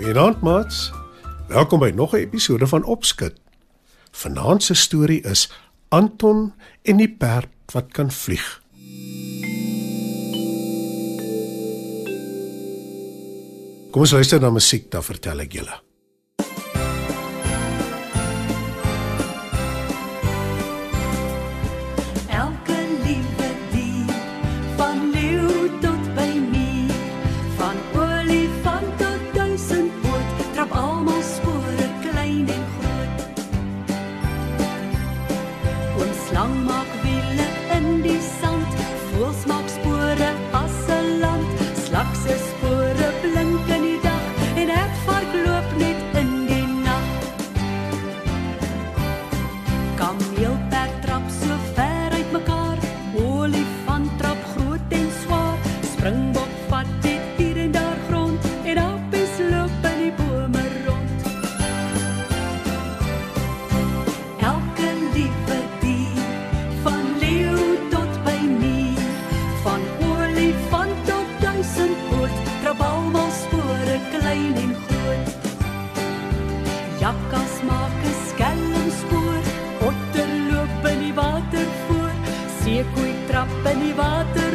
Goeienaand, maats. Welkom by nog 'n episode van Opskud. Vanaand se storie is Anton en die perd wat kan vlieg. Kom ons luister na musiek, dan vertel ek julle. that drops trap in die water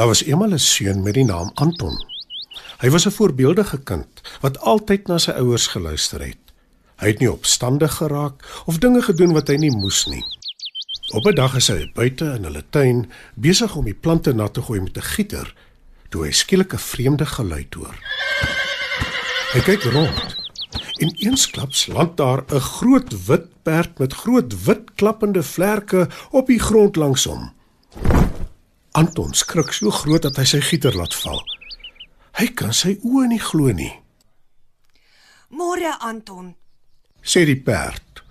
Daar was eendag 'n seun met die naam Anton. Hy was 'n voorbeeldige kind wat altyd na sy ouers geluister het. Hy het nie opstandig geraak of dinge gedoen wat hy nie moes nie. Op 'n dag is hy buite in hulle tuin besig om die plante nat te gooi met 'n gieter toe hy skielik 'n vreemde geluid hoor. Hy kyk rond en eensklaps land daar 'n groot wit perd met groot wit klappende vlerke op die grond langs hom. Anton skrik so groot dat hy sy gieter laat val. Hy kan sy oë nie glo nie, Môre Anton. sê die perd.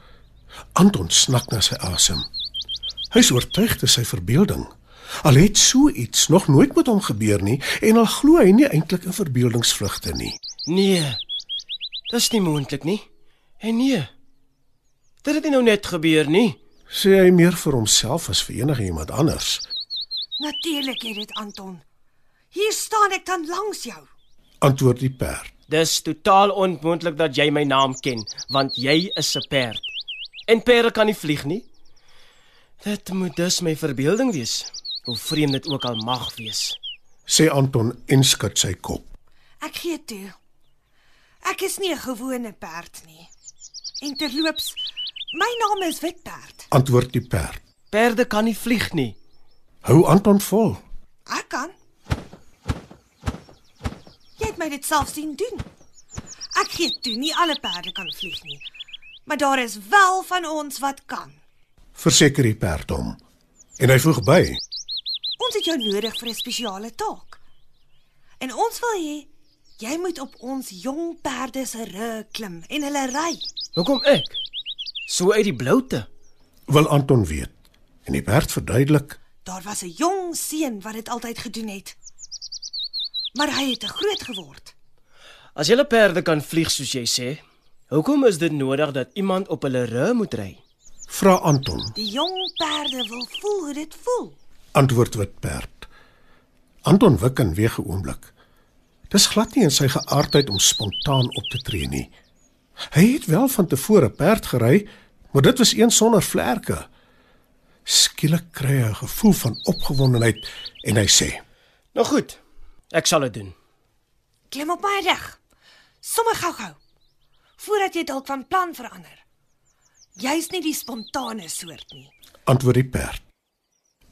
Anton snak na sy asem. Hy is oortuig dit is sy verbeelding. Al het so iets nog nooit met hom gebeur nie en al glo hy nie eintlik in verbeeldingsvlugte nie. Nee. Dis nie moontlik nie. En nee. Dit het nie nou net gebeur nie. Sê hy meer vir homself as vir enige iemand anders. Natuurlik het dit Anton. Hier staan ek dan langs jou. Antwoord die perd. Dis totaal onmoontlik dat jy my naam ken, want jy is 'n perd. En perde kan nie vlieg nie. Dit moet dus my verbeelding wees. Hoe vreemd dit ook al mag wees. Sê Anton en skud sy kop. Ek gee toe. Ek is nie 'n gewone perd nie. En terloops, my naam is Witperd. Antwoord die perd. Perde kan nie vlieg nie. Hou Anton vol. Ek kan. Jy het my dit self sien doen. Ek gee toe, nie alle perde kan vlieg nie. Maar daar is wel van ons wat kan. Verseker die perd hom. En hy voeg by: Ons het jou nodig vir 'n spesiale taak. En ons wil hê jy moet op ons jong perde se rug klim en hulle ry. Hoekom ek? So uit die bloute. Wil Anton weet. En die perd verduidelik: Daar was 'n jong seun wat dit altyd gedoen het. Maar hy het te groot geword. As julle perde kan vlieg soos jy sê, hoekom is dit nodig dat iemand op hulle rug moet ry? Vra Anton. Die jong perde wil voel hoe dit voel. Antwoord Witperd. Anton wik en weeg 'n oomblik. Dis glad nie in sy geaardheid om spontaan op te tree nie. Hy het wel van tevore perd gery, maar dit was een sonder vlerke. Skielik kry hy 'n gevoel van opgewondenheid en hy sê: Nou goed. Ek sal dit doen. Klim op my rug. Sommige gou-gou. Voordat jy dalk van plan verander. Jy's nie die spontane soort nie. antwoord die perd.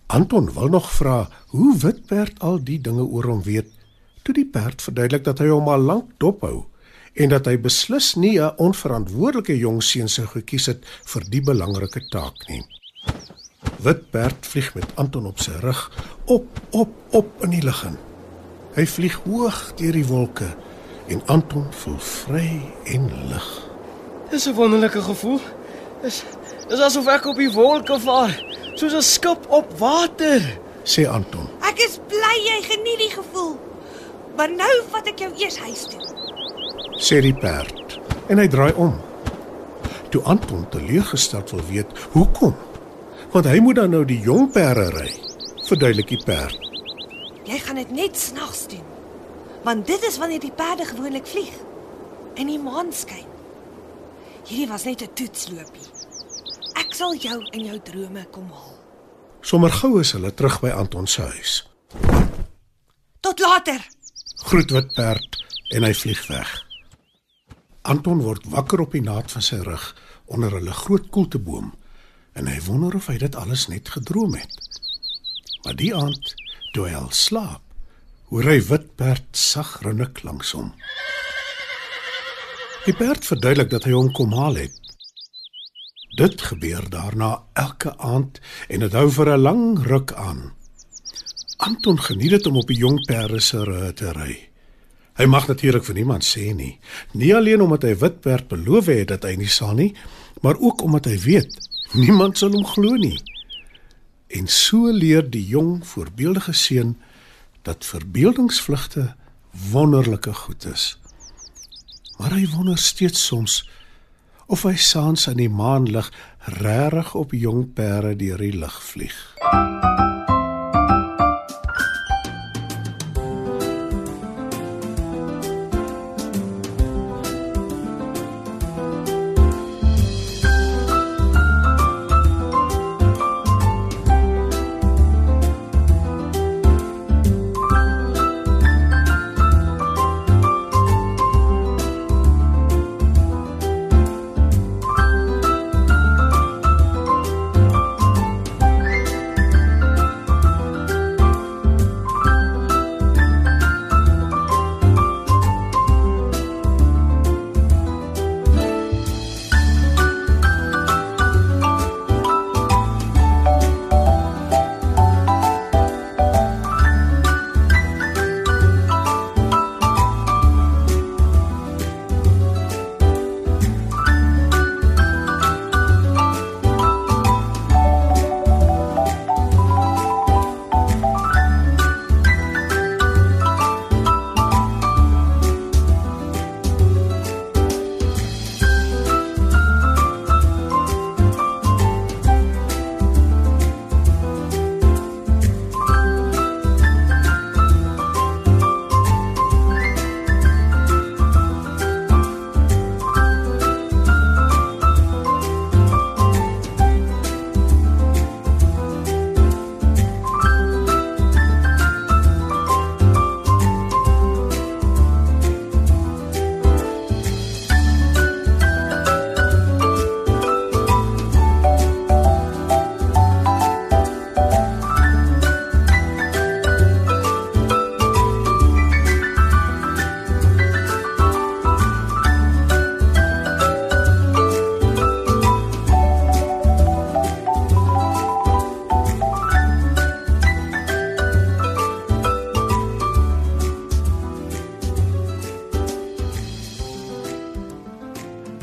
Anton wil nog vra hoe Witperd al die dinge oor hom weet, toe die perd verduidelik dat hy hom al lank dophou en dat hy beslis nie 'n onverantwoordelike jong seun sou gekies het vir die belangrike taak nie. Witperd vlieg met Anton op sy rug op, op, op in die lug in. Hy vlieg hoog deur die wolke en Anton voel vry en lig. Dis 'n wonderlike gevoel. Dis dis asof ek op die wolke vaar, soos 'n skip op water. sê Anton. Ek is bly jy geniet die gevoel. Maar nou vat ek jou eers huis toe. sê die perd en hy draai om. Toe Anton teleurgesteld wil weet hoekom, want hy moet dan nou die jong perde ry, verduidelik die perd. Jy gaan dit net snags doen. Want dit is wanneer die perde gewoonlik vlieg. En die maan skyn. Hierdie was net 'n toetsloopie. Ek sal jou in jou drome kom haal. Sommer gou is hulle terug by Anton se huis. Tot later. Groet wit perd en hy vlieg weg. Anton word wakker op die naad van sy rug onder 'n groot koelteboom en hy wonder of hy dit alles net gedroom het. Maar die aand, toe hy al slaap, hoor hy wit perd sag rinnik langs hom. Die perd verduidelik dat hy hom kom haal het. Dit gebeur daarna elke aand en dit hou vir 'n lang ruk aan. Anton geniet dit om op die jong perde se rug te ry. Hy mag natuurlik vir niemand sê nie. Nie alleen omdat hy wit perd beloof het dat hy nie sal nie, maar ook omdat hy weet niemand sal hom glo nie. En so leer die jong voorbeeldige seun dat verbeeldingsvlugte wonderlike goed is. Maar hy wonder steeds soms of hy saans aan die maanlig regtig op jong perde deur die lug vlieg.